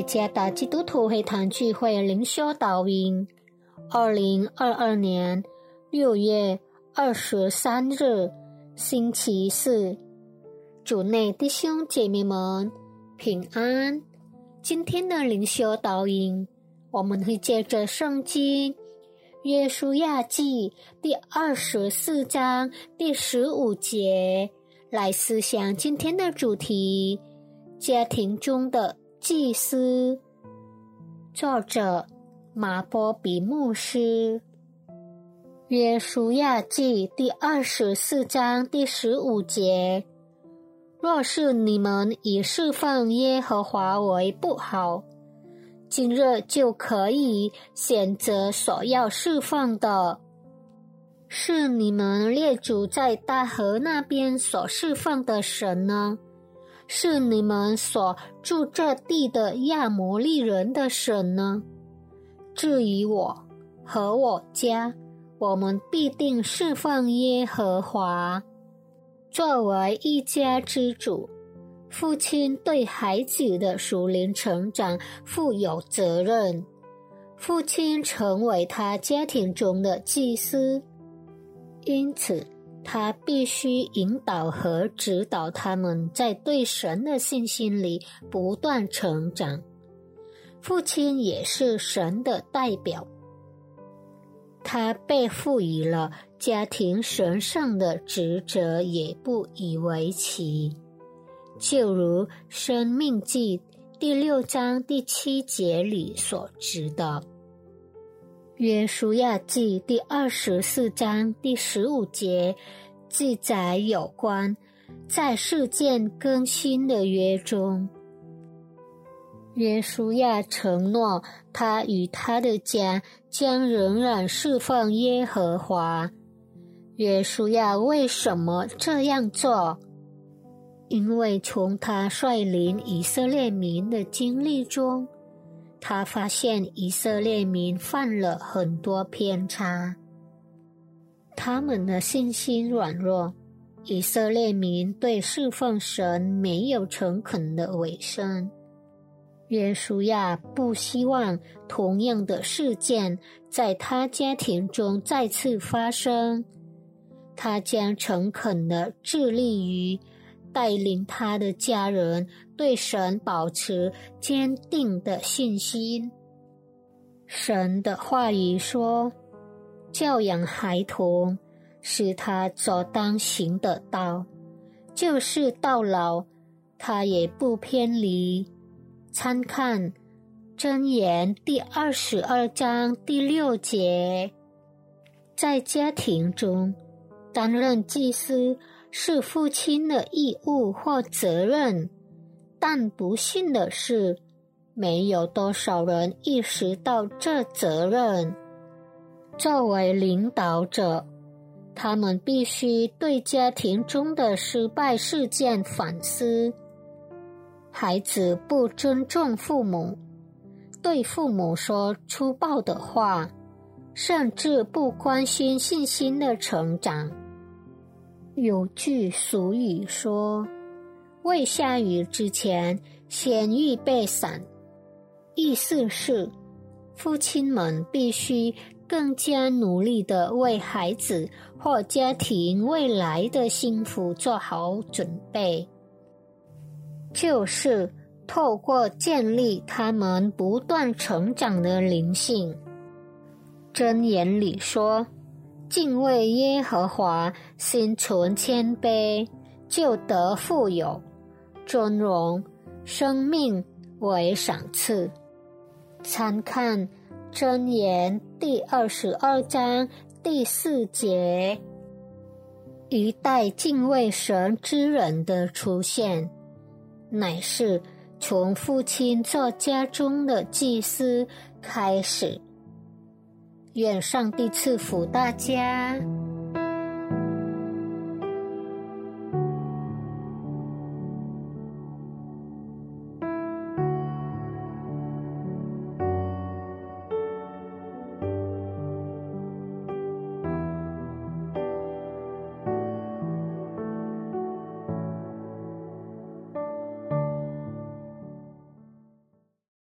耶加达基督徒会堂聚会灵修导引，二零二二年六月二十三日，星期四，主内弟兄姐妹们平安。今天的灵修导引，我们会借着圣经《约书亚记》第二十四章第十五节来思想今天的主题：家庭中的。祭司，作者马波比牧师。约书亚记第二十四章第十五节：若是你们以侍奉耶和华为不好，今日就可以选择所要侍奉的，是你们列祖在大河那边所侍奉的神呢？是你们所住这地的亚摩利人的神呢？至于我和我家，我们必定侍奉耶和华。作为一家之主，父亲对孩子的属灵成长负有责任。父亲成为他家庭中的祭司，因此。他必须引导和指导他们在对神的信心里不断成长。父亲也是神的代表，他被赋予了家庭神圣的职责，也不以为奇。就如《生命记》第六章第七节里所指的，《约书亚记》第二十四章第十五节。记载有关在事件更新的约中，约书亚承诺他与他的家将仍然侍奉耶和华。约书亚为什么这样做？因为从他率领以色列民的经历中，他发现以色列民犯了很多偏差。他们的信心软弱，以色列民对侍奉神没有诚恳的委身。约书亚不希望同样的事件在他家庭中再次发生，他将诚恳的致力于带领他的家人对神保持坚定的信心。神的话语说。教养孩童，使他走当行的道，就是到老，他也不偏离。参看《箴言》第二十二章第六节。在家庭中，担任祭司是父亲的义务或责任，但不幸的是，没有多少人意识到这责任。作为领导者，他们必须对家庭中的失败事件反思。孩子不尊重父母，对父母说粗暴的话，甚至不关心信心的成长。有句俗语说：“未下雨之前，先预备伞。”意思是，父亲们必须。更加努力的为孩子或家庭未来的幸福做好准备，就是透过建立他们不断成长的灵性。箴言里说：“敬畏耶和华，心存谦卑，就得富有、尊荣、生命为赏赐。”参看。箴言第二十二章第四节：一代敬畏神之人的出现，乃是从父亲做家中的祭司开始。愿上帝赐福大家。